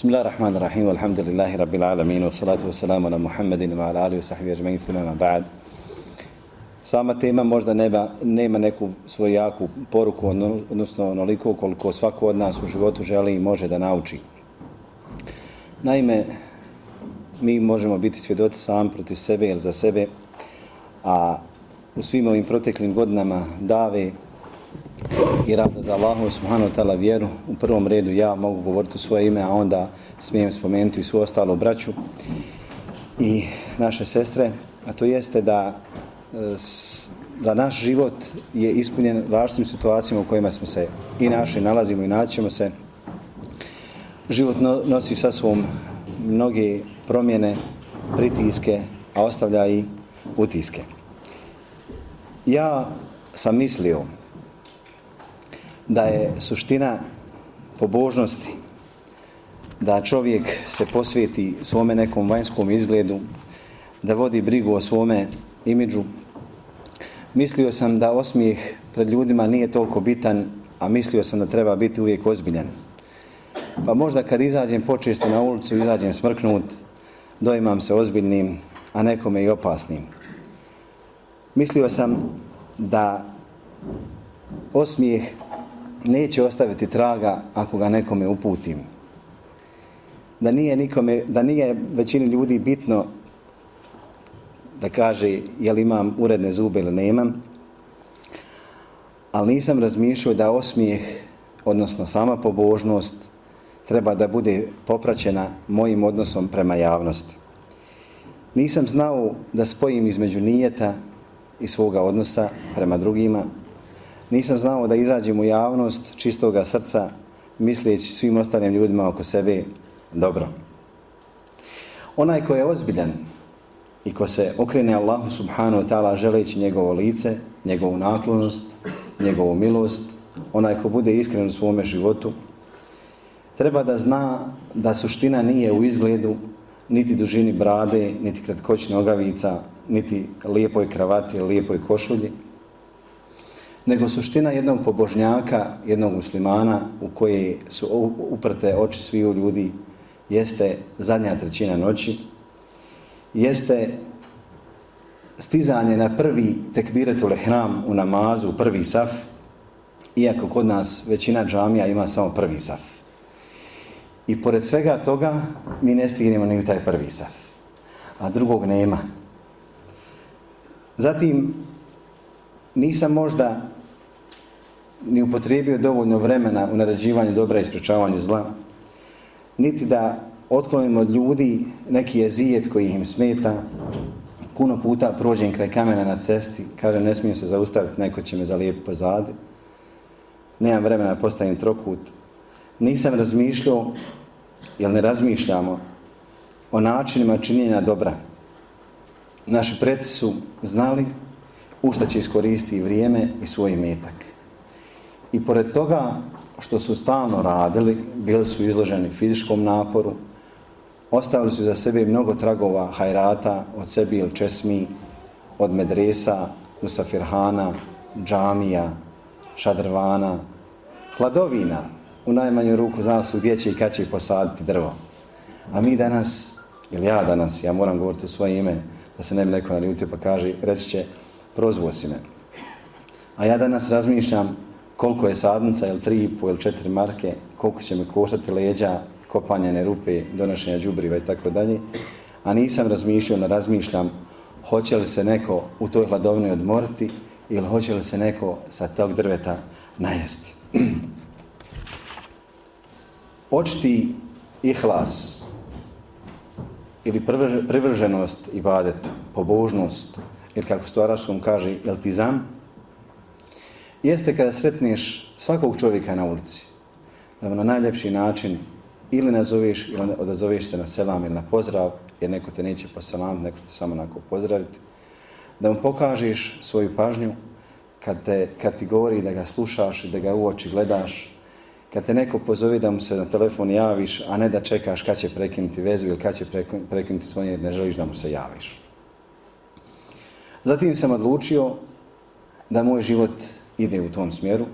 بسم الله الرحمن الرحيم والحمد لله رب العالمين والصلاة والسلام على محمد وعلى آله وصحبه أجمعين ثم ما بعد Sama tema možda nema, nema neku svoju jaku poruku, odnosno onoliko koliko svako od nas u životu želi i može da nauči. Naime, mi možemo biti svjedoci sam protiv sebe ili za sebe, a u svim ovim proteklim godinama dave i rada za Allahu subhanahu wa ta'ala vjeru. U prvom redu ja mogu govoriti u svoje ime, a onda smijem spomenuti i svu ostalu braću i naše sestre, a to jeste da e, da naš život je ispunjen različitim situacijama u kojima smo se i naši nalazimo i naćemo se. Život nosi sa svom mnoge promjene, pritiske, a ostavlja i utiske. Ja sam mislio da je suština pobožnosti da čovjek se posvijeti svome nekom vanjskom izgledu, da vodi brigu o svome imidžu. Mislio sam da osmijeh pred ljudima nije toliko bitan, a mislio sam da treba biti uvijek ozbiljan. Pa možda kad izađem počesto na ulicu, izađem smrknut, doimam se ozbiljnim, a nekome i opasnim. Mislio sam da osmijeh neće ostaviti traga ako ga nekome uputim. Da nije, nikome, da nije većini ljudi bitno da kaže jel imam uredne zube ili nemam, ali nisam razmišljao da osmijeh, odnosno sama pobožnost, treba da bude popraćena mojim odnosom prema javnosti. Nisam znao da spojim između nijeta i svoga odnosa prema drugima, nisam znao da izađem u javnost čistoga srca, misleći svim ostalim ljudima oko sebe dobro. Onaj ko je ozbiljan i ko se okrene Allahu subhanahu wa ta'ala želeći njegovo lice, njegovu naklonost, njegovu milost, onaj ko bude iskren u svome životu, treba da zna da suština nije u izgledu niti dužini brade, niti kratkoćne ogavica, niti lijepoj kravati, lijepoj košulji, nego suština jednog pobožnjaka, jednog muslimana u koje su uprte oči sviju ljudi jeste zadnja trećina noći, jeste stizanje na prvi tekbiretul ihram u namazu, u prvi saf, iako kod nas većina džamija ima samo prvi saf. I pored svega toga mi ne stignemo ni u taj prvi saf, a drugog nema. Zatim, nisam možda ni upotrijebio dovoljno vremena u naređivanju dobra i sprečavanju zla, niti da otklonim od ljudi neki jezijet koji im smeta, puno puta prođem kraj kamena na cesti, kažem ne smijem se zaustaviti, neko će me zalijepiti pozadi, nemam vremena da postavim trokut, nisam razmišljao, jer ne razmišljamo, o načinima činjenja dobra. Naši preci su znali u što će iskoristiti vrijeme i svoj metak. I pored toga što su stalno radili, bili su izloženi fizičkom naporu, ostavili su za sebe mnogo tragova hajrata od sebi ili česmi, od medresa, musafirhana, džamija, šadrvana, hladovina, u najmanju ruku zna su gdje će i kad će posaditi drvo. A mi danas, ili ja danas, ja moram govoriti u svoje ime, da se ne bi neko naljutio pa kaže, reći će, prozvuo si me. A ja danas razmišljam koliko je sadnica, ili tri po, ili četiri marke, koliko će me koštati leđa, kopanje rupe, donošenja džubriva i tako dalje. A nisam razmišljao, ne razmišljam, hoće li se neko u toj hladovini odmoriti ili hoće li se neko sa tog drveta najesti. Očiti ihlas ili privrženost ibadetu, pobožnost, ili kako se to arapskom kaže, eltizam, jeste kada sretneš svakog čovjeka na ulici, da na najljepši način ili nazoveš ili odazoveš se na selam ili na pozdrav, jer neko te neće poselam, neko te samo onako pozdraviti, da mu pokažeš svoju pažnju kad, te, kad ti govori da ga slušaš i da ga u oči gledaš, kad te neko pozove da mu se na telefon javiš, a ne da čekaš kad će prekinuti vezu ili kad će prekinuti svoje, jer ne želiš da mu se javiš. Zatim sam odlučio da moj život ide u tom smjeru,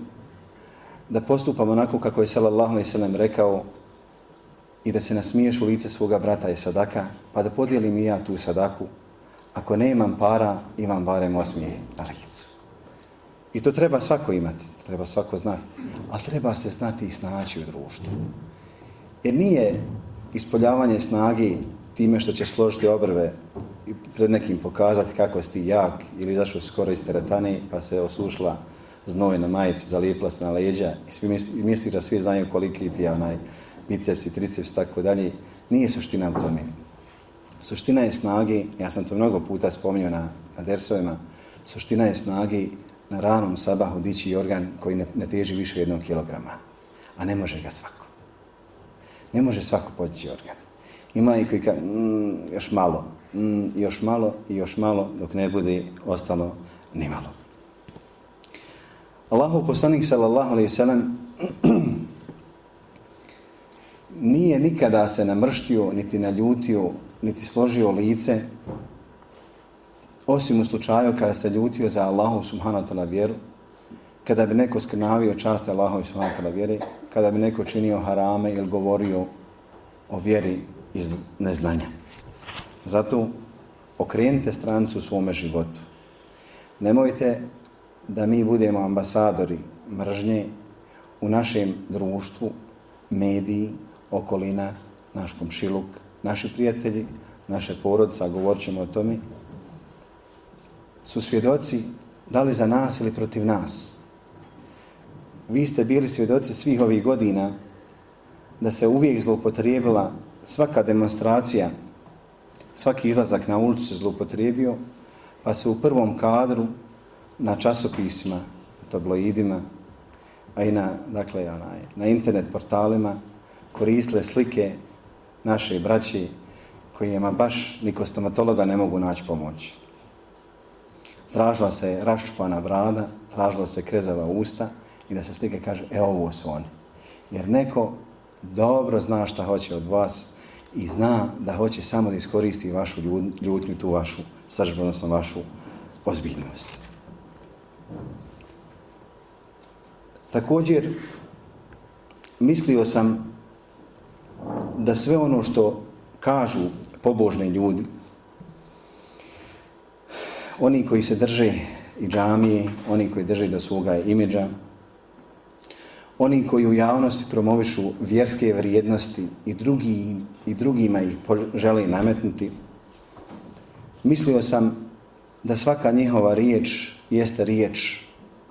da postupam onako kako je sallallahu alejhi ve sellem rekao i da se nasmiješ u lice svoga brata je sadaka, pa da podijelim i ja tu sadaku. Ako nemam para, imam barem osmije na licu. I to treba svako imati, treba svako znati. Ali treba se znati i snaći u društvu. Jer nije ispoljavanje snagi time što će složiti obrve i pred nekim pokazati kako si ti jak ili zašto skoro iz teretane pa se osušla znoj na majici, zalijepila se na leđa i svi misli, misli da svi znaju koliki ti je onaj biceps i triceps, tako dalje. Nije suština u tome. Suština je snagi, ja sam to mnogo puta spominio na, na dersovima, suština je snagi na ranom sabahu dići organ koji ne, ne teži više jednog kilograma. A ne može ga svako. Ne može svako podići organ. Ima i koji kaže, mm, još malo, mm, još malo i još malo, dok ne bude ostalo nimalo. Allahu poslanik sallallahu alaihi sallam nije nikada se namrštio, niti naljutio, niti složio lice, osim u slučaju kada se ljutio za Allahu subhanahu wa ta'la vjeru, kada bi neko skrnavio čast Allahu subhanahu wa ta'la vjeri, kada bi neko činio harame ili govorio o vjeri iz neznanja. Zato okrenite strancu u svome životu. Nemojte da mi budemo ambasadori mržnje u našem društvu, mediji, okolina, naš komšiluk, naši prijatelji, naše porodca, govorit ćemo o tome, su svjedoci da li za nas ili protiv nas. Vi ste bili svjedoci svih ovih godina da se uvijek zloupotrijebila svaka demonstracija, svaki izlazak na ulicu se zloupotrijebio, pa se u prvom kadru na časopisima, tabloidima, a i na, dakle, onaj, na internet portalima koristile slike naše braće kojima baš niko stomatologa ne mogu naći pomoć. Tražila se raščupana brada, tražila se krezava usta i da se slike kaže, e ovo su oni. Jer neko dobro zna šta hoće od vas i zna da hoće samo da iskoristi vašu ljutnju, tu vašu sržbu, odnosno vašu ozbiljnost. Također, mislio sam da sve ono što kažu pobožni ljudi, oni koji se drže i džamije, oni koji drže do svoga imidža, oni koji u javnosti promovišu vjerske vrijednosti i, drugi, i drugima ih žele nametnuti, mislio sam da svaka njihova riječ jeste riječ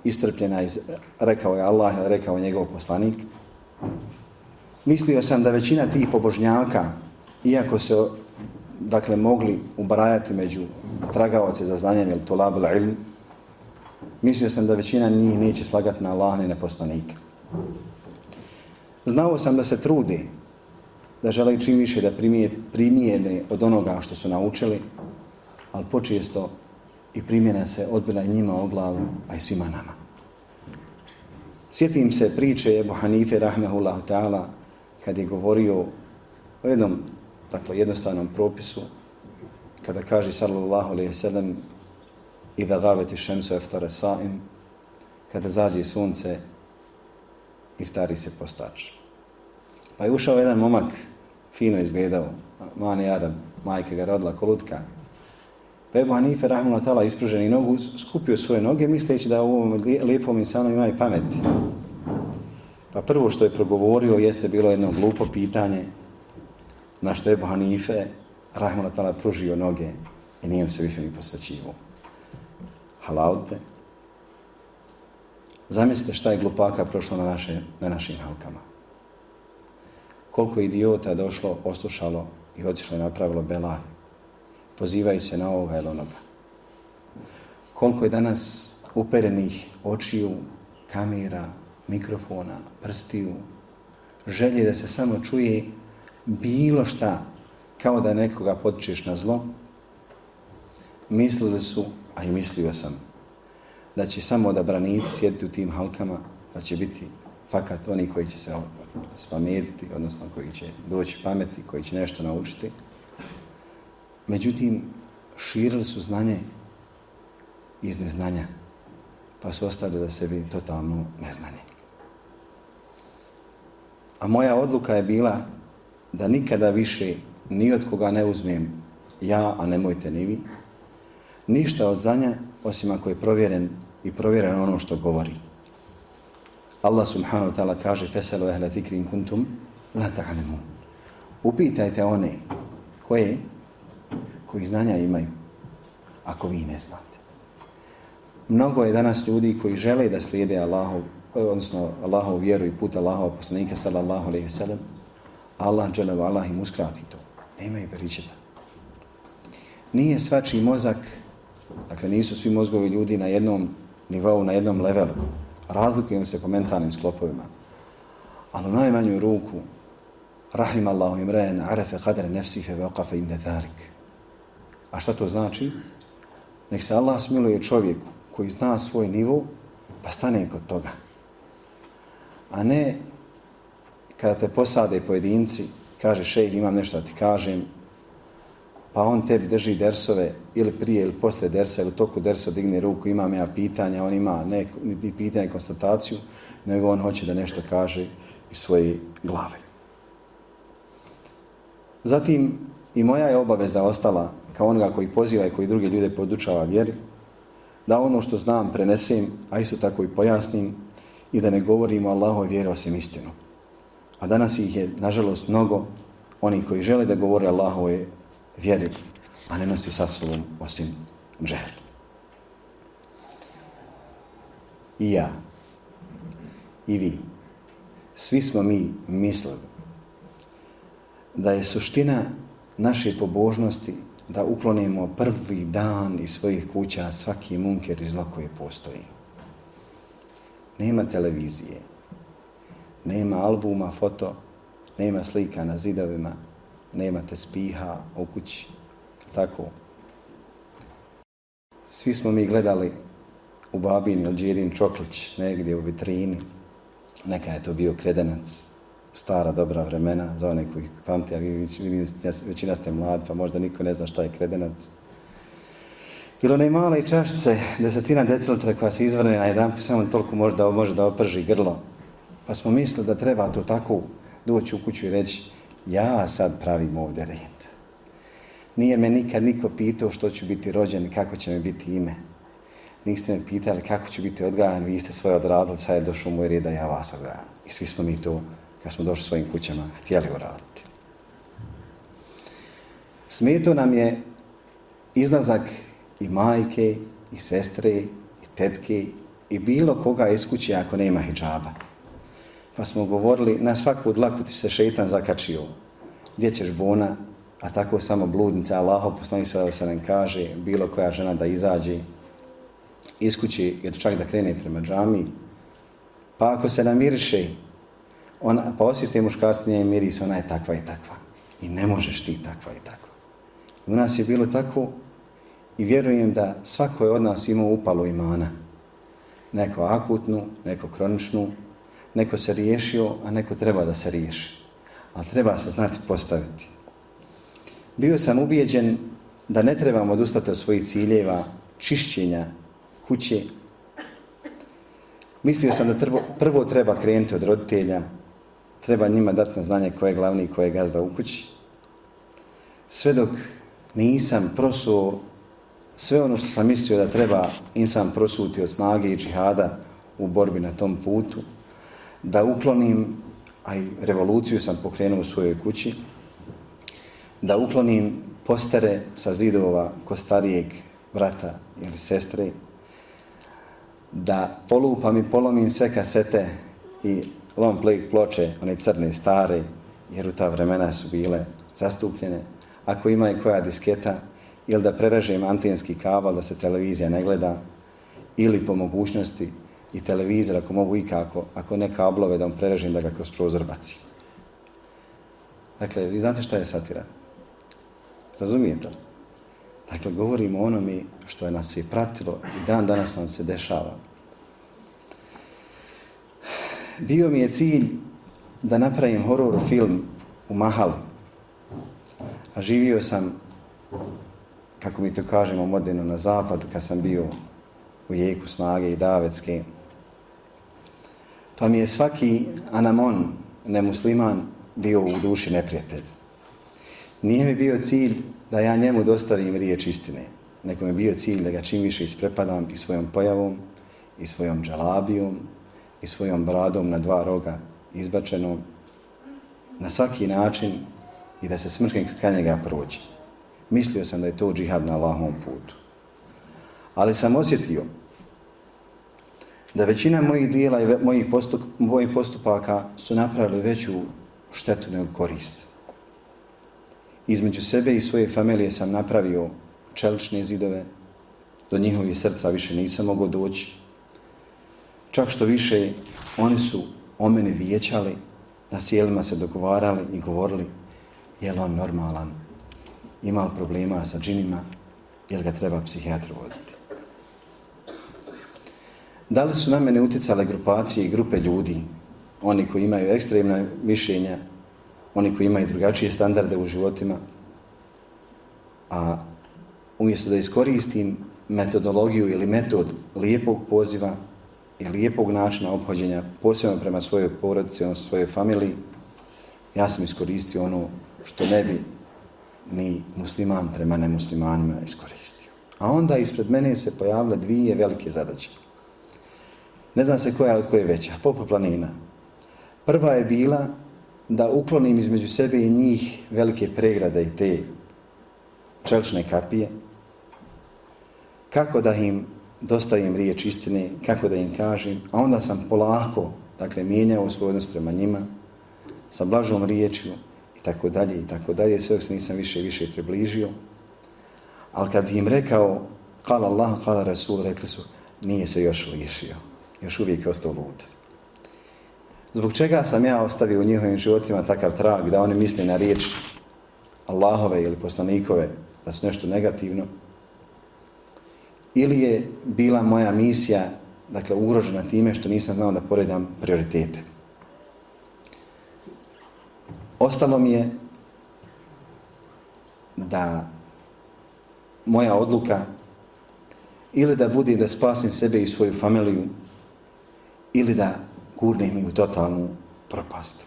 istrpljena iz, rekao je Allah, rekao je njegov poslanik. Mislio sam da većina tih pobožnjaka, iako se dakle mogli ubrajati među tragavace za znanjem ili tulabul ilm, mislio sam da većina njih neće slagati na Allah ni na poslanika. Znao sam da se trude, da žele čim više da primijene od onoga što su naučili, ali počesto i primjena se odbila i njima o glavu, a i svima nama. Sjetim se priče Ebu Hanife, rahmehullahu ta'ala, kad je govorio o jednom, dakle, jednostavnom propisu, kada kaže, sallallahu alaihi sallam, i da gaveti šemsu eftare sa'im, kada zađe sunce, iftari se postač. Pa je ušao jedan momak, fino izgledao, mani Arab, majke ga rodila, kolutka, Pa Ebu Hanife, rahmullah tala, ispruženi nogu, skupio svoje noge, misleći da u ovom lijepom insanu ima i pamet. Pa prvo što je progovorio jeste bilo jedno glupo pitanje na što je Ebu Hanife, rahmullah tala, pružio noge i nije se više ni posvećivo. Halalte. Zamislite šta je glupaka prošlo na, naše, na našim halkama. Koliko idiota došlo, oslušalo i otišlo i napravilo belaj pozivaju se na ovoga ili onoga. Koliko je danas uperenih očiju, kamera, mikrofona, prstiju, želje da se samo čuje bilo šta, kao da nekoga potičeš na zlo, mislili su, a i mislio sam, da će samo da branici sjediti u tim halkama, da će biti fakat oni koji će se spametiti, odnosno koji će doći pameti, koji će nešto naučiti, Međutim, širili su znanje iz neznanja, pa su ostali da sebi totalno neznanje. A moja odluka je bila da nikada više ni od koga ne uzmem ja, a nemojte ni vi, ništa od znanja, osim ako je provjeren i provjereno ono što govori. Allah subhanahu wa ta'ala kaže feselu ehle zikrin kuntum la ta'alemun. Upitajte one koje koji znanja imaju ako vi ne znate. Mnogo je danas ljudi koji žele da slijede Allahu, odnosno Allahu vjeru i put Allahova poslanika sallallahu alaihi ve sallam, Allah džele wa Allah im uskrati to. Nema i beričeta. Nije svačiji mozak, dakle nisu svi mozgovi ljudi na jednom nivou, na jednom levelu. Razlikujemo se po mentalnim sklopovima. Ali u najmanju ruku, rahim Allahu imrejen, arefe kadre nefsihe veqafe inde dharik. A šta to znači? Nek se Allah smiluje čovjeku koji zna svoj nivo, pa stane kod toga. A ne kada te posade pojedinci, kaže šejh imam nešto da ti kažem, pa on tebi drži dersove ili prije ili posle dersa ili u toku dersa digne ruku, imam ja pitanja, on ima ne ni pitanje i konstataciju, nego on hoće da nešto kaže iz svoje glave. Zatim i moja je obaveza ostala kao onoga koji poziva i koji druge ljude podučava vjeri, da ono što znam prenesem, a isto tako i pojasnim i da ne govorimo Allahoj vjeri osim istinu. A danas ih je, nažalost, mnogo oni koji žele da govore Allahove vjeri, a ne nosi sa sobom osim džehl. I ja, i vi, svi smo mi mislili da je suština naše pobožnosti da uklonimo prvi dan iz svojih kuća svaki munker iz zlo koje postoji. Nema televizije, nema albuma, foto, nema slika na zidovima, nema te spiha u kući, tako. Svi smo mi gledali u babin ili džedin čoklić negdje u vitrini, neka je to bio kredenac, stara dobra vremena za one koji pamte, a vi vidim, većina ste mladi, pa možda niko ne zna šta je kredenac. Ili one male čašice, desetina decilitra koja se izvrne na jedan, samo toliko možda može da oprži grlo. Pa smo mislili da treba to tako doći u kuću i reći, ja sad pravim ovdje red. Nije me nikad niko pitao što ću biti rođen i kako će mi biti ime. Niste me pitali kako ću biti odgajan, vi ste svoje odradili, sad je došao moj red da ja vas odgajam. I svi smo mi to kad smo došli svojim kućama, htjeli uraditi. Smeto nam je izlazak i majke, i sestre, i tetke, i bilo koga iz kuće ako nema hijjaba. Pa smo govorili, na svaku dlaku ti se šeitan zakačio. Gdje ćeš bona, a tako samo bludnica, Allaho poslani se da se nam kaže, bilo koja žena da izađe iz kuće, jer čak da krene prema džami, pa ako se namiriše, ona, pa osjeti muškarci njej miris, ona je takva i takva. I ne možeš ti takva i takva. U nas je bilo tako i vjerujem da svako je od nas imao upalo imana. Neko akutnu, neko kroničnu, neko se riješio, a neko treba da se riješi. Ali treba se znati postaviti. Bio sam ubijeđen da ne trebamo odustati od svojih ciljeva čišćenja kuće. Mislio sam da prvo treba krenuti od roditelja, treba njima dati na znanje ko je glavni i ko je gazda u kući. Sve dok nisam prosuo sve ono što sam mislio da treba insan prosuti od snage i džihada u borbi na tom putu, da uklonim, a i revoluciju sam pokrenuo u svojoj kući, da uklonim postere sa zidova ko starijeg brata ili sestre, da polupam i polomim sve kasete i long play ploče, one crne, stare, jer u ta vremena su bile zastupljene. Ako ima i koja disketa, ili da preražem antenski kabel da se televizija ne gleda, ili po mogućnosti i televizor, ako mogu ikako, kako, ako ne kablove, da vam prerežim da ga kroz prozor baci. Dakle, vi znate šta je satira? Razumijete li? Dakle, govorimo o onome što je nas je pratilo i dan danas nam se dešava bio mi je cilj da napravim horor film u Mahali. A živio sam, kako mi to kažemo, moderno na zapadu, kad sam bio u jeku snage i davetske. Pa mi je svaki anamon, nemusliman, bio u duši neprijatelj. Nije mi bio cilj da ja njemu dostavim riječ istine, nego mi bio cilj da ga čim više isprepadam i svojom pojavom, i svojom dželabijom, i svojom bradom na dva roga izbačenom, na svaki način i da se smrknem ka njega prođe. Mislio sam da je to džihad na Allahovom putu. Ali sam osjetio da većina mojih dijela i mojih, postup, mojih postupaka su napravili veću štetu nego korist. Između sebe i svoje familije sam napravio čelične zidove, do njihovih srca više nisam mogao doći. Čak što više, oni su o mene vijećali, na sjelima se dogovarali i govorili je li on normalan, ima problema sa džinima, ili ga treba psihijatru voditi. Da li su na mene utjecale grupacije i grupe ljudi, oni koji imaju ekstremna mišljenja, oni koji imaju drugačije standarde u životima, a umjesto da iskoristim metodologiju ili metod lijepog poziva i lijepog načina obhođenja, posebno prema svojoj porodici, odnosno svojoj familiji, ja sam iskoristio ono što ne bi ni musliman prema nemuslimanima iskoristio. A onda ispred mene se pojavile dvije velike zadaće. Ne znam se koja od koje veća, poput planina. Prva je bila da uklonim između sebe i njih velike pregrade i te čelčne kapije, kako da im dostavim riječ istine, kako da im kažem, a onda sam polako, dakle, mijenjao svoj odnos prema njima, sa blažom riječju i tako dalje i tako dalje, sve se nisam više i više približio. Ali kad bi im rekao, kala Allah, kala Rasul, rekli su, nije se još lišio, još uvijek je ostao lud. Zbog čega sam ja ostavio u njihovim životima takav trag da oni misle na riječ Allahove ili poslanikove da su nešto negativno? Ili je bila moja misija dakle, ugrožena time što nisam znao da poredam prioritete? Ostalo mi je da moja odluka ili da bude da spasim sebe i svoju familiju ili da gurnem u totalnu propast.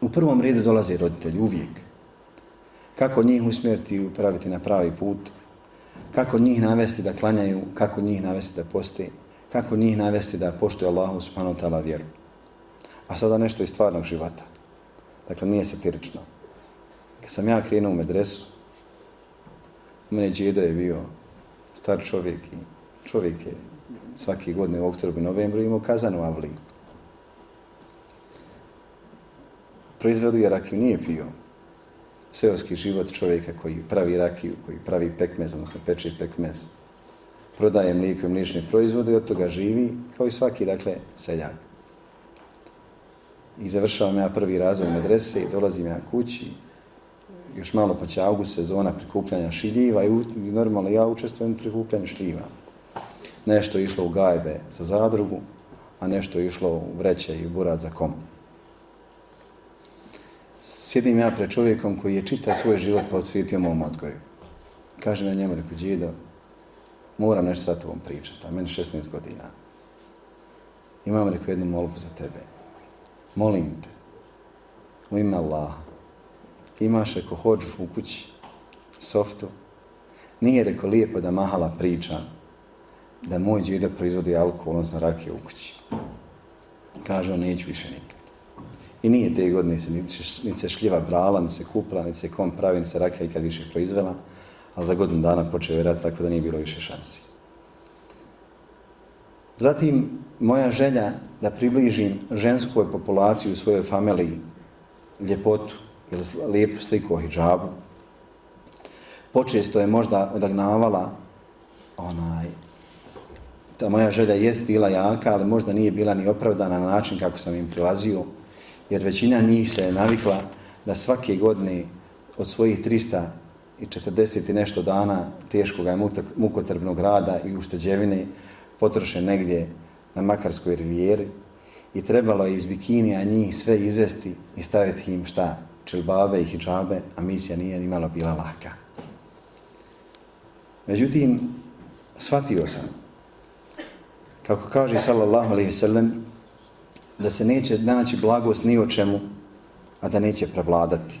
U prvom redu dolaze roditelji uvijek. Kako njih usmjeriti i upraviti na pravi put, kako njih navesti da klanjaju, kako njih navesti da poste, kako njih navesti da poštuje Allahu subhanahu ta'ala vjeru. A sada nešto iz stvarnog života. Dakle, nije satirično. Kad sam ja krenuo u medresu, u mene džedo je bio star čovjek i čovjek je svake godine u oktobru i novembru imao kazanu avli. je rakiju, nije pio. Seoski život čovjeka koji pravi rakiju, koji pravi pekmez, odnosno peče pekmez, prodaje mlijeko i mliječne proizvode i od toga živi kao i svaki, dakle, seljak. I završavam ja prvi razvoj medrese i dolazim ja kući, još malo pa će august sezona prikupljanja šiljiva i normalno ja učestvujem u prikupljanju šljiva nešto je išlo u gajbe za zadrugu, a nešto je išlo u vreće i burad za kom. Sjedim ja pred čovjekom koji je čita svoj život pa odsvijetio mom odgoju. Kaže ja njemu, reku, Đido, moram nešto sa tobom pričati, a meni 16 godina. Imam, reku, jednu molbu za tebe. Molim te, u ime Allaha, imaš, reku, hođu u kući, softu, nije, reku, lijepo da mahala pričam, da moj džeda proizvodi alkohol, odnosno rakije u kući. Kaže on, neću više nikad. I nije te godine se ni se šljiva brala, ni se kupila, ni se kom pravi, ni se rakija ikad više proizvela, ali za godinu dana počeo je rat, tako da nije bilo više šansi. Zatim, moja želja da približim ženskoj populaciji u svojoj familiji ljepotu ili lijepu sliku o hijabu, počesto je možda odagnavala onaj ta moja želja jest bila jaka, ali možda nije bila ni opravdana na način kako sam im prilazio, jer većina njih se je navikla da svake godine od svojih 340 i nešto dana teškog i mukotrbnog rada i ušteđevine potroše negdje na Makarskoj rivijeri i trebalo je iz bikinija njih sve izvesti i staviti im šta? Čilbabe i hijabe, a misija nije ni malo bila laka. Međutim, shvatio sam kako kaže sallallahu alaihi sallam, da se neće naći blagost ni o čemu, a da neće prevladati.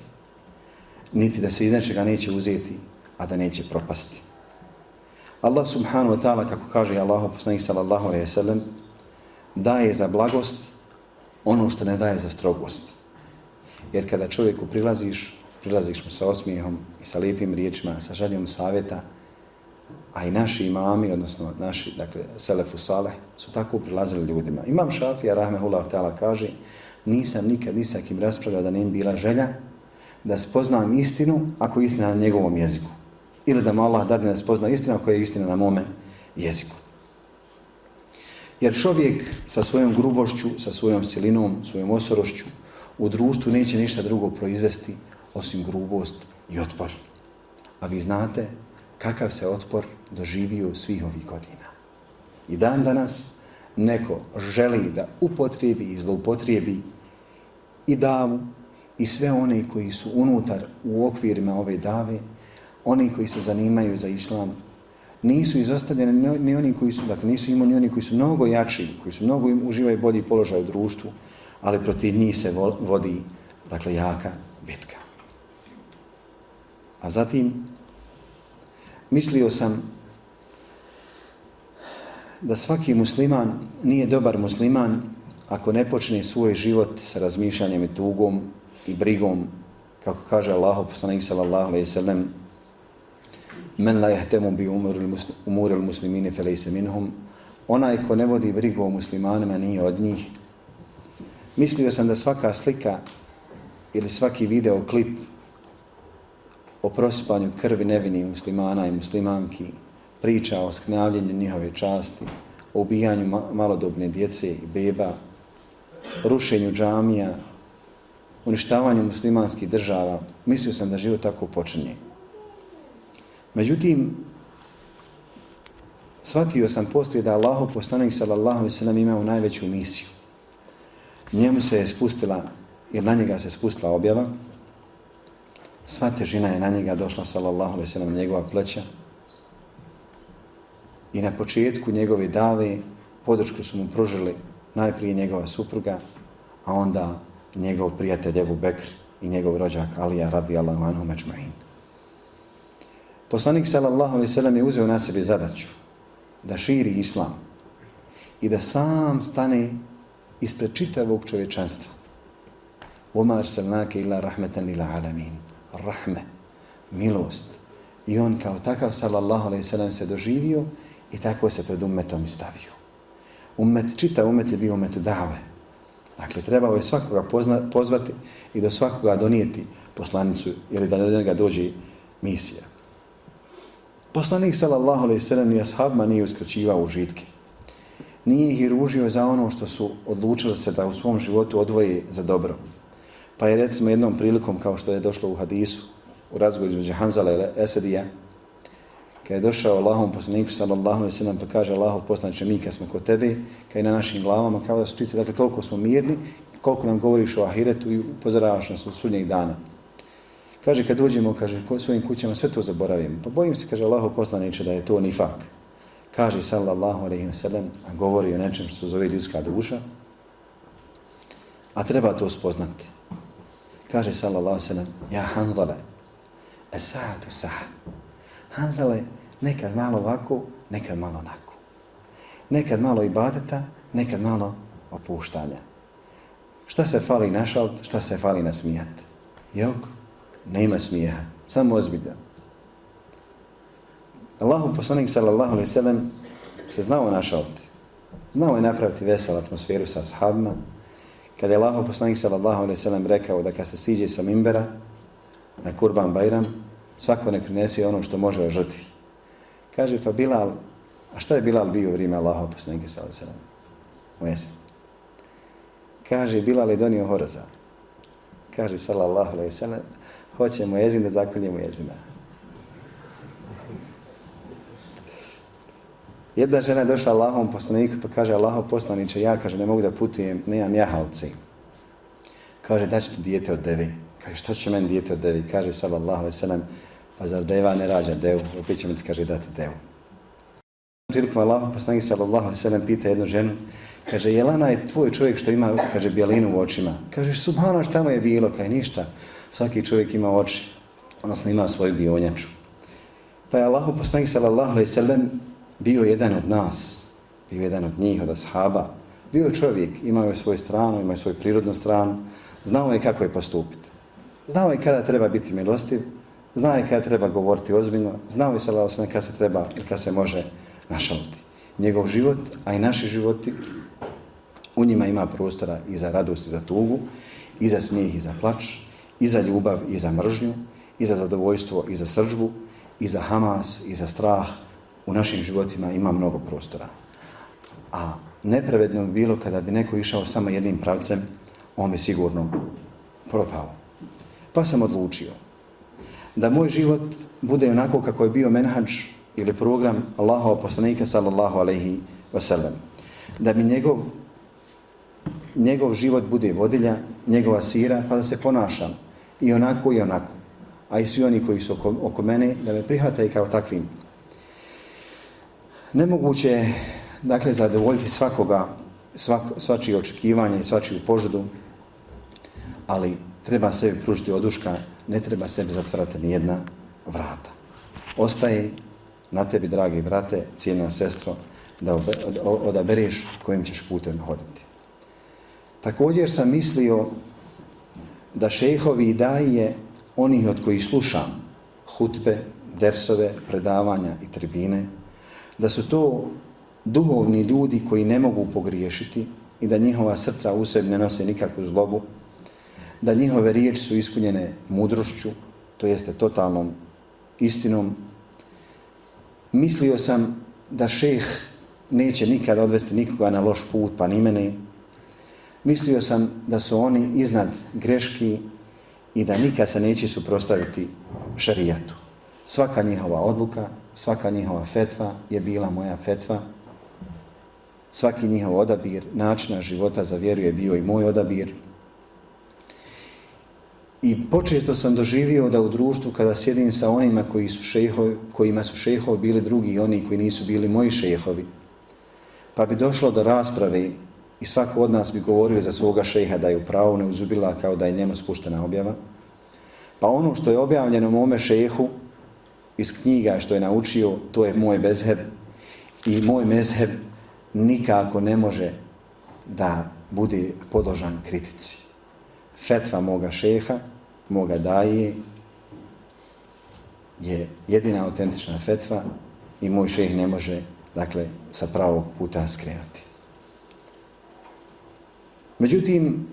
Niti da se iz nečega neće uzeti, a da neće propasti. Allah subhanahu wa ta'ala, kako kaže Allah, poslanik sallallahu alaihi sallam, daje za blagost ono što ne daje za strogost. Jer kada čovjeku prilaziš, prilaziš mu sa osmijehom i sa lijepim riječima, sa željom savjeta, a i naši imami, odnosno naši, dakle, Selefu Saleh, su tako prilazili ljudima. Imam Šafija, rahmehullah ta'ala, kaže, nisam nikad ni sa kim raspravljao da ne im bila želja da spoznam istinu ako je istina na njegovom jeziku. Ili da mu Allah dadne da spozna istinu ako je istina na mome jeziku. Jer čovjek sa svojom grubošću, sa svojom silinom, svojom osorošću u društvu neće ništa drugo proizvesti osim grubost i otpor. A vi znate kakav se otpor doživio svih ovih godina. I dan danas neko želi da upotrijebi i zloupotrijebi i davu i sve one koji su unutar u okvirima ove dave, oni koji se zanimaju za islam, nisu izostavljeni ni oni koji su, dakle nisu imani oni koji su mnogo jači, koji su mnogo uživaju bolji položaj u društvu, ali protiv njih se vodi, dakle, jaka bitka. A zatim, mislio sam da svaki musliman nije dobar musliman ako ne počne svoj život sa razmišljanjem i tugom i brigom, kako kaže Allah, poslanik sallallahu alaihi sallam, men la jehtemu bi umur il muslimini felejse minhum, onaj ko ne vodi brigu o muslimanima nije od njih. Mislio sam da svaka slika ili svaki video klip o prosipanju krvi nevinih muslimana i muslimanki, priča o sknavljenju njihove časti, o ubijanju malodobne djece i beba, rušenju džamija, uništavanju muslimanskih država, mislio sam da život tako počinje. Međutim, shvatio sam poslije da Allahu poslanik sallallahu alaihi sallam imao najveću misiju. Njemu se je spustila, jer na njega se spustila objava, sva težina je na njega došla sallallahu alaihi sallam njegova pleća, I na početku njegove dave podršku su mu pružili najprije njegova supruga, a onda njegov prijatelj Ebu Bekr i njegov rođak Alija radijallahu anhu međma'in. Poslanik sallallahu alaihi sallam je uzeo na sebe zadaću da širi islam i da sam stane ispred čitavog čovječanstva. Umar salnake ila rahmetan lil alamin. Rahme, milost. I on kao takav sallallahu alaihi sallam se doživio I tako se pred umetom stavio. Umet, čita umet je bio umet dave. Dakle, trebao je svakoga pozna, pozvati i do svakoga donijeti poslanicu ili da do njega dođe misija. Poslanik sallallahu alejhi ve sellem ni ashabima nije uskraćivao užitke. Nije ih ružio za ono što su odlučili se da u svom životu odvoje za dobro. Pa je recimo jednom prilikom, kao što je došlo u hadisu, u razgovoru između Hanzala i Esedija, kad je došao Allahom poslaniku sallallahu alaihi sallam pa kaže Allahov poslaniče mi kad smo kod tebe, kad je na našim glavama, kao da su ptice, dakle toliko smo mirni, koliko nam govoriš o ahiretu i upozoravaš nas od sudnjeg dana. Kaže, kad uđemo, kaže, svojim kućama, sve to zaboravimo. Pa bojim se, kaže Allahov poslaniče, da je to nifak. Kaže sallallahu alaihi sallam, a govori o nečem što zove ljudska duša, a treba to spoznati. Kaže sallallahu sallam, ja hanzale, esatu sah. Hanzale, nekad malo ovako, nekad malo onako. Nekad malo ibadeta, nekad malo opuštanja. Šta se fali na šalt, šta se fali na smijat? Jok, nema smijeha, samo ozbiljno. Allahu poslanik sallallahu alaihi sallam se znao na. Znao je napraviti veselu atmosferu sa ashabima, Kada je Allaho poslanik sallallahu alaihi sallam rekao da kad se siđe sa mimbera na kurban bajram, svako ne prinesi ono što može o žrtvi. Kaže, pa Bilal, a šta je Bilal bio u vrijeme Allaho poslanike sallallahu alaihi sallam? U jesen. Kaže, Bilal je donio horoza. Kaže, sallallahu alaihi sallam, hoćemo jezin da zakoljemo jezina. Jedna žena je došla Allahom poslaniku pa kaže, Allaho poslaniče, ja kaže, ne mogu da putujem, nemam jahalci. Kaže, daću ti dijete od devi. Kaže, što će meni dijete od devi? Kaže, sallallahu alaihi sallam, pa zar deva ne rađa devu? Opet ćemo ti kaže dati devu. Prilikom Allaho poslanik sallallahu alaihi sallam pita jednu ženu, Kaže, Jelana je tvoj čovjek što ima, kaže, bjelinu u očima. Kaže, subhano šta mu je bilo? kaj ništa. Svaki čovjek ima oči, odnosno ima svoju bionjaču. Pa je Allah poslanik sallallahu alaihi sallam bio jedan od nas, bio jedan od njih, od ashaba. Bio je čovjek, imao je svoju stranu, imao je svoju prirodnu stranu, znao je kako je postupiti. Znao je kada treba biti milostiv, znao je kada treba govoriti ozbiljno, znao je salao sam kada se treba i kada se može našaliti. Njegov život, a i naši životi, u njima ima prostora i za radost i za tugu, i za smijeh i za plač, i za ljubav i za mržnju, i za zadovoljstvo i za srđbu, i za Hamas i za strah. U našim životima ima mnogo prostora. A nepravedno bi bilo kada bi neko išao samo jednim pravcem, on bi sigurno propao. Pa sam odlučio da moj život bude onako kako je bio menhađ ili program Allahova poslanika sallallahu alaihi wasallam. Da mi njegov, njegov život bude vodilja, njegova sira, pa da se ponašam i onako i onako. A i svi oni koji su oko, oko mene, da me prihvataju kao takvim. Nemoguće je, dakle, zadovoljiti svakoga, svak, svačije očekivanje i svačiju požudu, ali treba sebi pružiti oduška, ne treba sebi zatvarati ni jedna vrata. Ostaje na tebi, dragi brate, cijena sestro, da odabereš kojim ćeš putem hoditi. Također sam mislio da šejhovi i daje onih od kojih slušam hutbe, dersove, predavanja i tribine, da su to duhovni ljudi koji ne mogu pogriješiti i da njihova srca u sebi ne nose nikakvu zlobu, da njihove riječi su ispunjene mudrošću, to jeste totalnom istinom, mislio sam da šeh neće nikad odvesti nikoga na loš put, pa ni mene. Mislio sam da su oni iznad greški i da nikad se neće suprostaviti šarijatu. Svaka njihova odluka, svaka njihova fetva je bila moja fetva. Svaki njihov odabir, načina života za vjeru je bio i moj odabir. I počesto sam doživio da u društvu kada sjedim sa onima koji su šehovi, kojima su šehovi bili drugi i oni koji nisu bili moji šehovi, pa bi došlo do rasprave i svako od nas bi govorio za svoga šeha da je u pravu neuzubila kao da je njemu spuštena objava, pa ono što je objavljeno mome šehu iz knjiga što je naučio, to je moj bezheb i moj mezheb nikako ne može da bude podložan kritici. Fetva moga šeha moga daje je jedina autentična fetva i moj šeh ne može dakle sa pravog puta skrenuti. Međutim,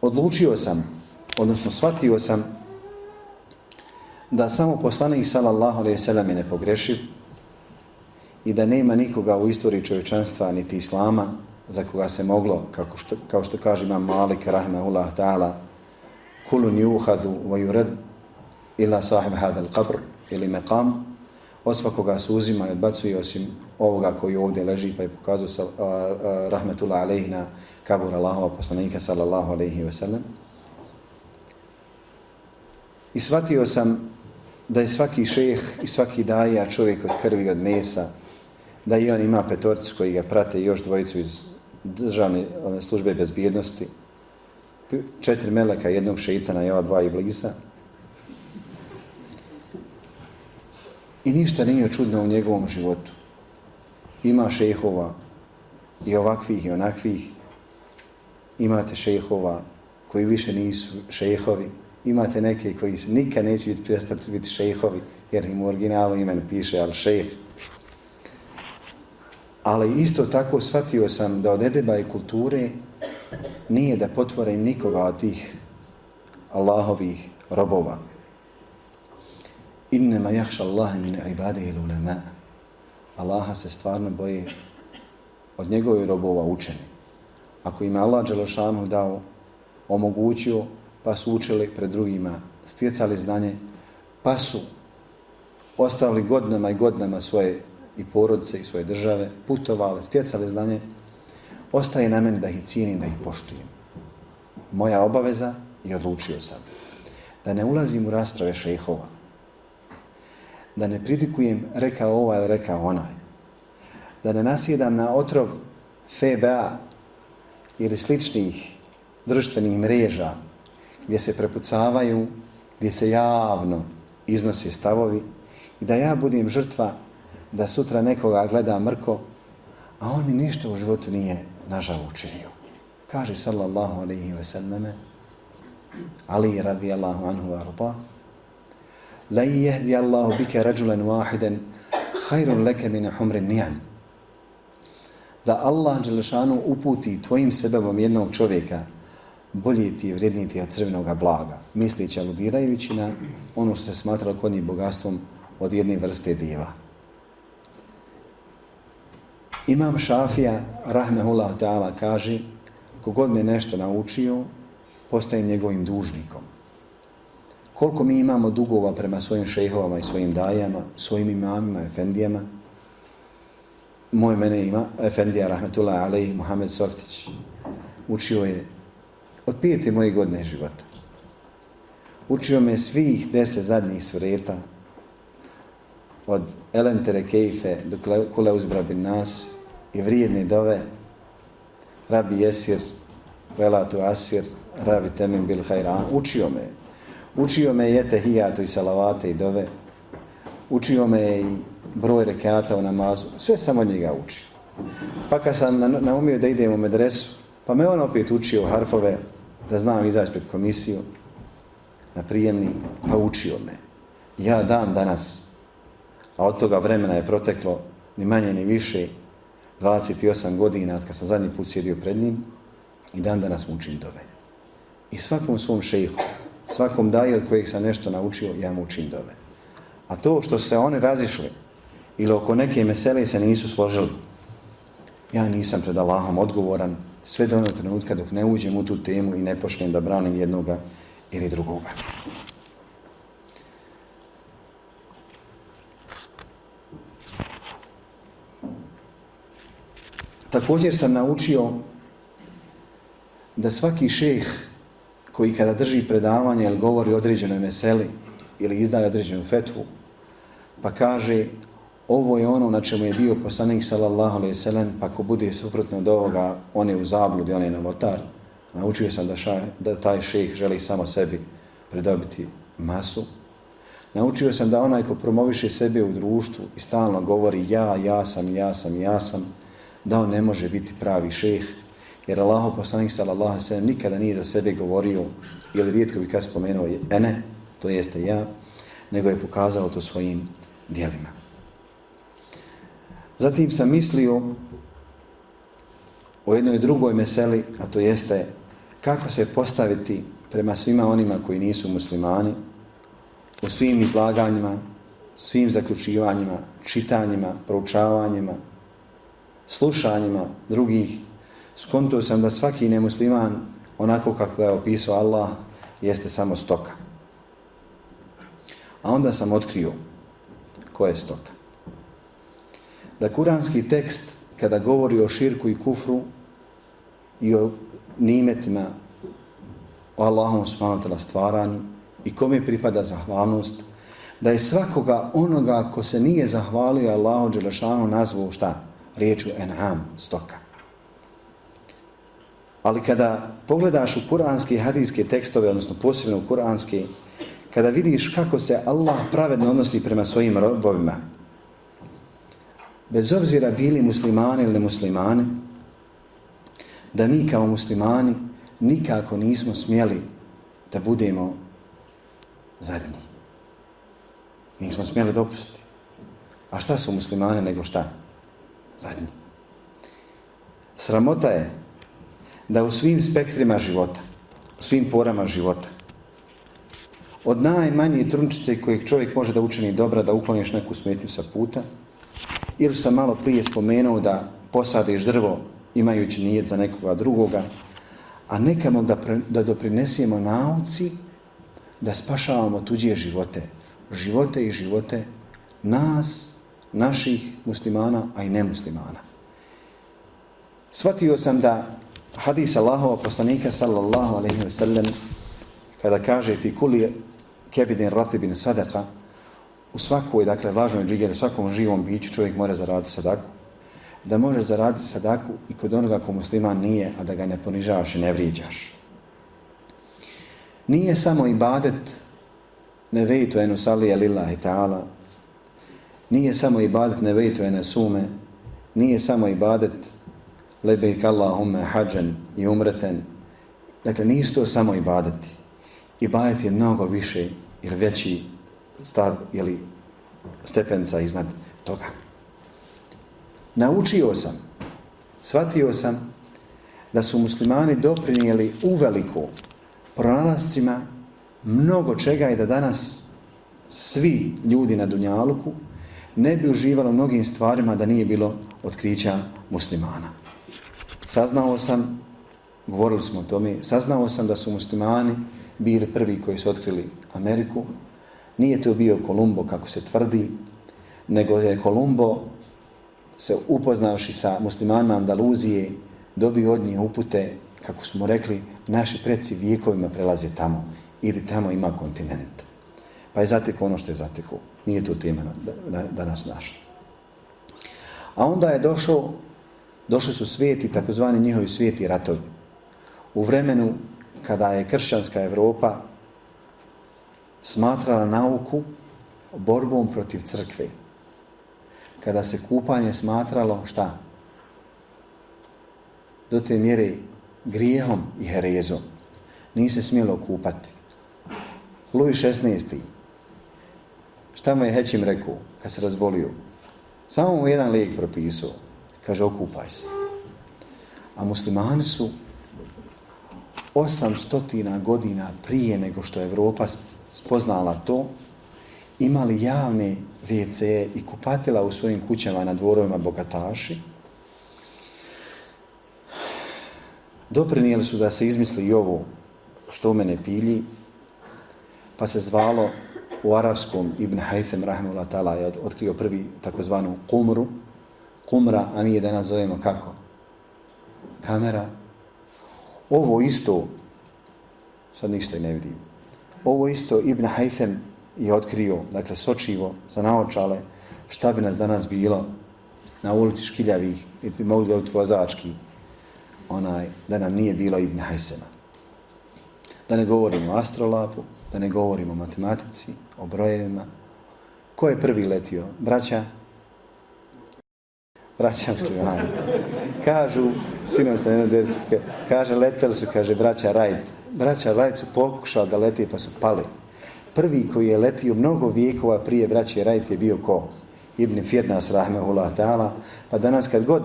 odlučio sam, odnosno shvatio sam da samo poslanik sallallahu alejhi ve sellem je nepogrešiv i da nema nikoga u istoriji čovječanstva niti islama za koga se moglo, kako što, kao što kaže imam Malik rahmehullah ta'ala, kulun yuhadu wa yurad ila sahib hada qabr ili maqam od svakoga se uzima i odbacuje osim ovoga koji ovdje leži pa je pokazao sa, rahmetullah alaihi na kabur Allahova poslanika sallallahu alaihi ve sellem i shvatio sam da je svaki šeh i svaki daja čovjek od krvi od mesa da i on ima petorcu koji ga prate i još dvojicu iz državne službe bezbjednosti četiri meleka, jednog šeitana i ova dva iblisa. I ništa nije čudno u njegovom životu. Ima šehova i ovakvih i onakvih. Imate šehova koji više nisu šehovi. Imate neke koji se nikad neće biti prestati biti šejhovi, jer im u originalu imen piše al šejh. Ali isto tako shvatio sam da od edeba i kulture nije da potvorim nikoga od tih Allahovih robova. Innema jahša Allahe min ibade il ulema. Allaha se stvarno boji od njegove robova učeni. Ako im Allah Đelešanu dao, omogućio, pa su učili pred drugima, stjecali znanje, pa su ostavili godinama i godinama svoje i porodice i svoje države, putovali, stjecali znanje, ostaje na meni da ih cijenim, da ih poštujem. Moja obaveza i odlučio sam. Da ne ulazim u rasprave šehova, da ne pridikujem reka ovaj ili reka onaj, da ne nasjedam na otrov FBA ili sličnih društvenih mreža gdje se prepucavaju, gdje se javno iznose stavovi i da ja budem žrtva da sutra nekoga gleda mrko, a on mi ništa u životu nije nažal učinio. Kaže sallallahu alaihi ve sallame, Ali radijallahu anhu arda, La jehdi Allahu bike rađulen wahiden, hajrun leke mine humrin nijan. Da Allah Đelešanu uputi tvojim sebebom jednog čovjeka, bolji ti je vredniti od crvenog blaga, mislići aludirajući na ono što se smatralo kod njih bogatstvom od jedne vrste diva. Imam Šafija, rahmehullah ta'ala, kaže, kogod me nešto naučio, postajem njegovim dužnikom. Koliko mi imamo dugova prema svojim šejhovama i svojim dajama, svojim imamima, efendijama, moj mene ima, efendija, rahmetullah, alej, Muhammed Softić, učio je od pijete moje godine života. Učio me svih deset zadnjih sureta, od Elentere Kejfe do Kule uzbra bin nas i vrijedne dove Rabi Jesir, Velatu Asir, Rabi Temin bil Hajran. Učio me. Učio me je tehijatu i salavate i dove. Učio me i broj rekata u namazu. Sve sam od njega učio. Pa kad sam naumio da idem u medresu, pa me on opet učio harfove, da znam izaći pred komisiju na prijemni, pa učio me. Ja dan danas, a od toga vremena je proteklo ni manje ni više, 28 godina od kad sam zadnji put sjedio pred njim, i dan danas mu učim dove. I svakom svom šehu, svakom daji od kojeg sam nešto naučio, ja mu učim dove. A to što se oni razišli, ili oko neke mesele se nisu složili, ja nisam pred Allahom odgovoran, sve do onog trenutka dok ne uđem u tu temu i ne počnem da branim jednoga ili drugoga. Također sam naučio da svaki šeh koji kada drži predavanje ili govori određenoj meseli ili izdaje određenu fetvu, pa kaže ovo je ono na čemu je bio poslanik sallallahu alaihi sallam, pa ko bude suprotno od ovoga, on je u zabludi, on je novotar. Naučio sam da, ša, da taj šejh želi samo sebi pridobiti masu. Naučio sam da onaj ko promoviše sebe u društvu i stalno govori ja, ja sam, ja sam, ja sam, da on ne može biti pravi šejh, jer Allah poslanik sallallahu alaihi sallam nikada nije za sebe govorio, ili rijetko bi kad spomenuo ene, to jeste ja, nego je pokazao to svojim dijelima. Zatim sam mislio o jednoj drugoj meseli, a to jeste kako se postaviti prema svima onima koji nisu muslimani, u svim izlaganjima, svim zaključivanjima, čitanjima, proučavanjima, slušanjima drugih. Skontuo sam da svaki nemusliman, onako kako je opisao Allah, jeste samo stoka. A onda sam otkrio ko je stoka da kuranski tekst kada govori o širku i kufru i o nimetima o Allahom subhanahu stvaranju i kome pripada zahvalnost, da je svakoga onoga ko se nije zahvalio Allahu Đelešanu nazvao šta? Riječu enham, stoka. Ali kada pogledaš u kuranske hadijske tekstove, odnosno posebno u kuranske, kada vidiš kako se Allah pravedno odnosi prema svojim robovima, bez obzira bili muslimani ili nemuslimani, da mi kao muslimani nikako nismo smjeli da budemo zadnji. Nismo smjeli dopustiti. A šta su muslimani nego šta? Zadnji. Sramota je da u svim spektrima života, u svim porama života, od najmanje trunčice kojeg čovjek može da učini dobra, da ukloniš neku smetnju sa puta, ili sam malo prije spomenuo da posadiš drvo imajući nijed za nekoga drugoga, a nekamo da, pre, da doprinesemo nauci da spašavamo tuđe živote. Živote i živote nas, naših muslimana, a i nemuslimana. Svatio sam da hadis Allahova poslanika sallallahu alaihi ve sellem kada kaže fi kuli kebidin ratibin sadaka u svakoj, dakle, važnoj džigeri, u svakom živom biću čovjek mora zaraditi sadaku. da može zaraditi sadaku i kod onoga ko musliman nije, a da ga ne ponižavaš i ne vrijeđaš. Nije samo ibadet ne vejtu enu salije lillahi ta'ala, nije samo ibadet ne vejtu ene sume, nije samo ibadet lebejk Allahumme hađen i umreten. Dakle, nije to samo ibadeti. Ibadet je mnogo više ili veći stav jeli, stepenca iznad toga. Naučio sam, shvatio sam da su muslimani doprinijeli uveliko pronalascima mnogo čega i da danas svi ljudi na Dunjaluku ne bi uživalo mnogim stvarima da nije bilo otkrića muslimana. Saznao sam, govorili smo o tome, saznao sam da su muslimani bili prvi koji su otkrili Ameriku. Nije to bio Kolumbo, kako se tvrdi, nego je Kolumbo se upoznavši sa muslimanima Andaluzije, dobio od njih upute, kako smo rekli, naši preci vijekovima prelaze tamo ili tamo ima kontinent. Pa je zatekao ono što je zatekao. Nije to tema danas naša. A onda je došao, došli su svijeti, takozvani njihovi svijeti ratovi. U vremenu kada je kršćanska Evropa smatrala nauku borbom protiv crkve. Kada se kupanje smatralo šta? Do te mjere grijehom i herezom. Nije se smjelo kupati. Luj 16. Šta mu je Hećim rekao kad se razbolio? Samo mu jedan lijek propisao. Kaže, okupaj se. A muslimani su 800 godina prije nego što je Evropa spoznala to, imali javne WC i kupatila u svojim kućama na dvorovima bogataši. Doprinijeli su da se izmisli i ovo što u mene pilji, pa se zvalo u arapskom Ibn Haytham rahimahullah ta'ala je otkrio prvi takozvanu kumru, kumra, a mi je danas zovemo kako? Kamera. Ovo isto, sad ništa ne vidim, ovo isto Ibn Haytham je otkrio, dakle, sočivo za naočale, šta bi nas danas bilo na ulici Škiljavih, i bi mogli dobiti vozački, onaj, da nam nije bilo Ibn Haythama. Da ne govorimo o astrolapu, da ne govorimo o matematici, o brojevima. Ko je prvi letio? Braća? Braća muslimani. Kažu, sinom sam jedan dersu, kaže, leteli su, kaže, braća Rajd. Braća Rajd su pokušali da leti, pa su pali. Prvi koji je letio mnogo vijekova prije braće Rajt je bio ko? Ibn Firnas, rahmehullah ta'ala. Pa danas kad god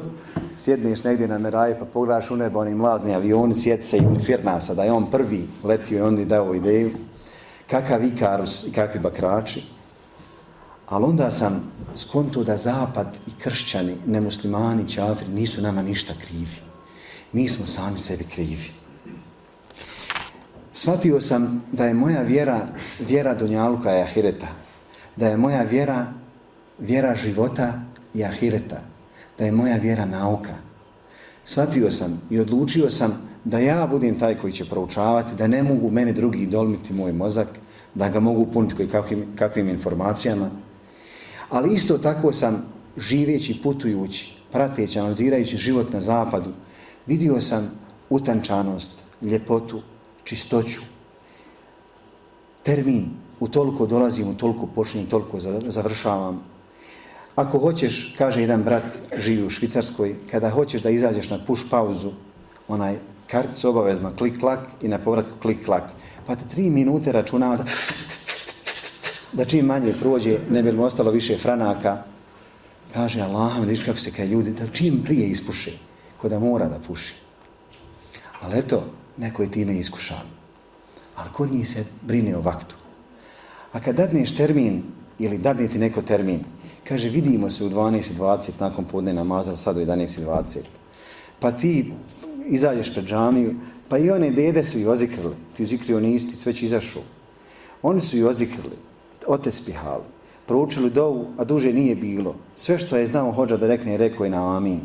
sjedneš negdje na Meraji, pa pogledaš u nebo, onim mlazni avioni, sjeti se Ibn Firnasa, da je on prvi letio i on je dao ideju kakav Ikarus i kakvi bakrači. Ali onda sam skonto da zapad i kršćani, nemuslimani, čafri, nisu nama ništa krivi. Mi smo sami sebi krivi. Svatio sam da je moja vjera, vjera Dunjaluka i Ahireta, da je moja vjera, vjera života i Ahireta, da je moja vjera nauka. Svatio sam i odlučio sam da ja budem taj koji će proučavati, da ne mogu meni drugi dolmiti moj mozak, da ga mogu puniti koji kakvim, kakvim informacijama. Ali isto tako sam živeći, putujući, prateći, analizirajući život na zapadu, vidio sam utančanost, ljepotu, čistoću. Termin, u toliko dolazim, u toliko počinjem, toliko završavam. Ako hoćeš, kaže jedan brat, živi u Švicarskoj, kada hoćeš da izađeš na push pauzu, onaj karticu obavezno klik-klak i na povratku klik-klak. Pa te tri minute računava da čim manje prođe, ne bi ostalo više franaka. Kaže Allah, vidiš kako se kaj ljudi, da čim prije ispuše, ko da mora da puši. Ali eto, neko je time iskušan. Ali kod njih se brine o vaktu. A kad dadneš termin, ili dadne ti neko termin, kaže, vidimo se u 12.20 nakon podne namaza, sad u 11.20. Pa ti izađeš pred džamiju, pa i one dede su i ozikrili. Ti zikrio nisi, ti će izašao. Oni su i ozikrili, otespihali, proučili dovu, a duže nije bilo. Sve što je znao hođa da rekne, rekao je na amin.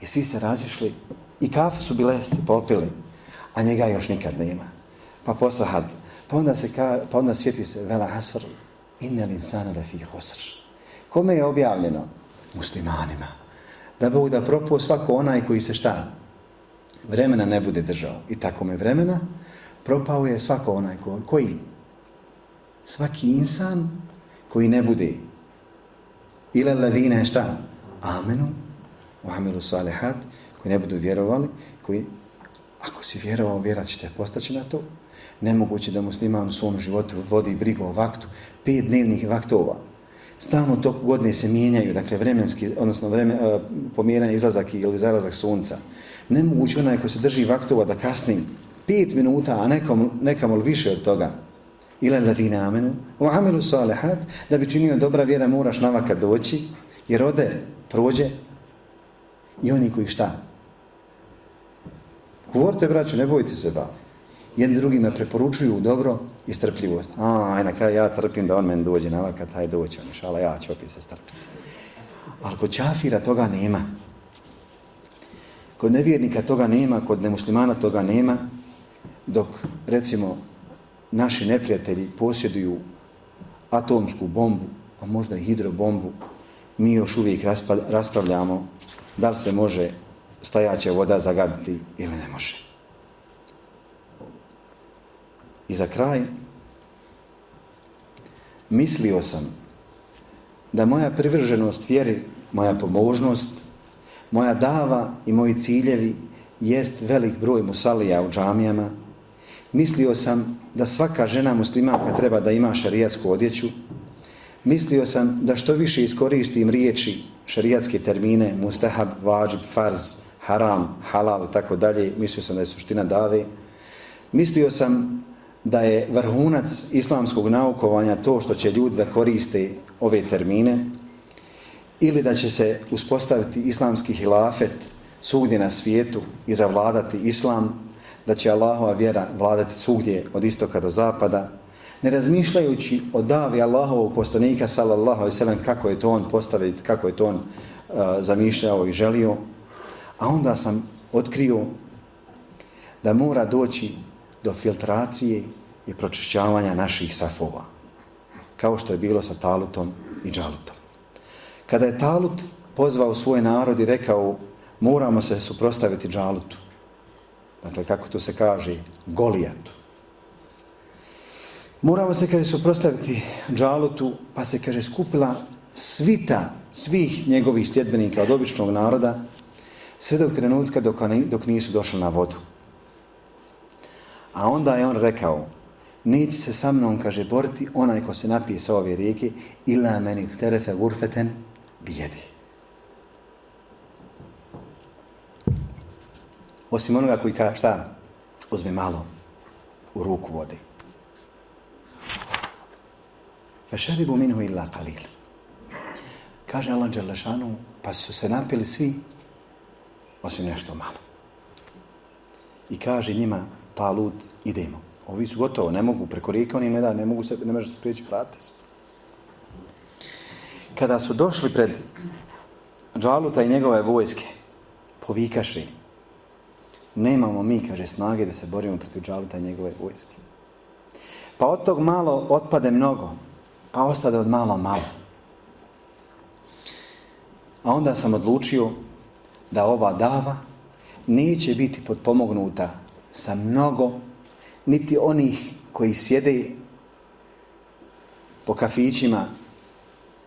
I svi se razišli i kafu su bile se popili, a njega još nikad nema. Pa posahad, pa onda se ka, pa onda sjeti se vela hasr, inne insana lefi hosr. Kome je objavljeno? Muslimanima. da Bog da propuo svako onaj koji se šta? Vremena ne bude držao. I tako me vremena, propao je svako onaj ko, koji? Svaki insan koji ne bude ila ladine šta? Amenu, uamilu salihat, koji ne budu vjerovali, koji, ako si vjerovao, vjerat ćete postaći na to. Nemoguće da musliman u svom životu vodi brigu o vaktu, pet dnevnih vaktova, stalno toku godine se mijenjaju, dakle vremenski, odnosno vreme, e, pomjeranje izlazak ili zalazak sunca. Nemoguće onaj ko se drži vaktova da kasni pet minuta, a nekom, nekamo više od toga, ila ladina amenu, u amilu salihat, da bi činio dobra vjera, moraš navaka doći, jer ode, prođe, i oni koji šta? Govorite, braću, ne bojite se, ba. Jedni drugima preporučuju dobro i strpljivost. A, aj na kraju ja trpim da on meni dođe na vakat, aj doći on, šala, ja ću opet se strpiti. Ali kod čafira toga nema. Kod nevjernika toga nema, kod nemuslimana toga nema, dok, recimo, naši neprijatelji posjeduju atomsku bombu, a možda i hidrobombu, mi još uvijek raspravljamo da li se može stajaće voda zagaditi ili ne može. I za kraj, mislio sam da moja privrženost vjeri, moja pomožnost, moja dava i moji ciljevi jest velik broj musalija u džamijama. Mislio sam da svaka žena muslimanka treba da ima šarijatsku odjeću. Mislio sam da što više iskoristim riječi šarijatske termine, mustahab, vađib, farz, haram, halal i tako dalje. Mislio sam da je suština dave. Mislio sam da je vrhunac islamskog naukovanja to što će ljudi da koriste ove termine ili da će se uspostaviti islamski hilafet svugdje na svijetu i zavladati islam, da će Allahova vjera vladati svugdje od istoka do zapada, ne razmišljajući o davi Allahovog poslanika, sallallahu alejhi ve sellem kako je to on postaviti, kako je to on uh, zamišljao i želio, a onda sam otkrio da mora doći do filtracije i pročišćavanja naših safova, kao što je bilo sa Talutom i Džalutom. Kada je Talut pozvao svoj narod i rekao moramo se suprostaviti Džalutu, dakle kako to se kaže, Golijatu, moramo se, kaže, suprostaviti Džalutu, pa se, kaže, skupila svita svih njegovih sljedbenika od običnog naroda, sve dok trenutka dok, dok nisu došli na vodu. A onda je on rekao, neće se sa mnom, kaže, boriti onaj ko se napije sa ove rijeke, ila meni terefe gurfeten bijedi. Osim onoga koji kaže, šta, uzme malo u ruku vode. Fa minhu illa qalil. Kaže Allah Đerlešanu, pa su se napili svi, osim nešto malo. I kaže njima, Talut, idemo. Ovi su gotovo, ne mogu, preko rijeka, oni ne da, ne mogu se, ne može se prijeći, vrate se. Kada su došli pred Džaluta i njegove vojske, povikaši, nemamo mi, kaže, snage da se borimo protiv Džaluta i njegove vojske. Pa od tog malo otpade mnogo, pa ostade od malo malo. A onda sam odlučio da ova dava neće biti podpomognuta sa mnogo, niti onih koji sjede po kafićima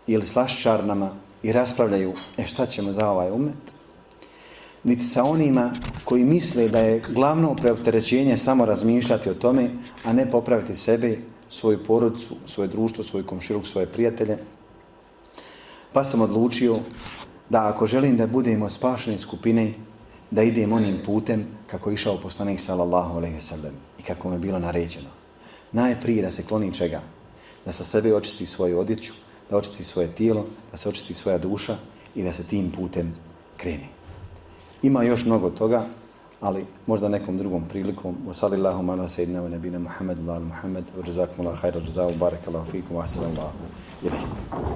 ili slaščarnama i raspravljaju e šta ćemo za ovaj umet, niti sa onima koji misle da je glavno preopterećenje samo razmišljati o tome, a ne popraviti sebe, svoju porodicu, svoje društvo, svoj komširuk, svoje prijatelje. Pa sam odlučio da ako želim da budemo spašene skupine, da idem onim putem kako je išao poslanik sallallahu alaihi sallam i kako mu je bilo naređeno. Najprije da se kloni čega? Da sa sebe očisti svoju odjeću, da očisti svoje tijelo, da se očisti svoja duša i da se tim putem kreni. Ima još mnogo toga, ali možda nekom drugom prilikom. Wa sallallahu ala sayyidina wa nabina Muhammad wa ala Muhammad wa jazakumullahu khairan jazaa barakallahu fikum wa assalamu alaikum.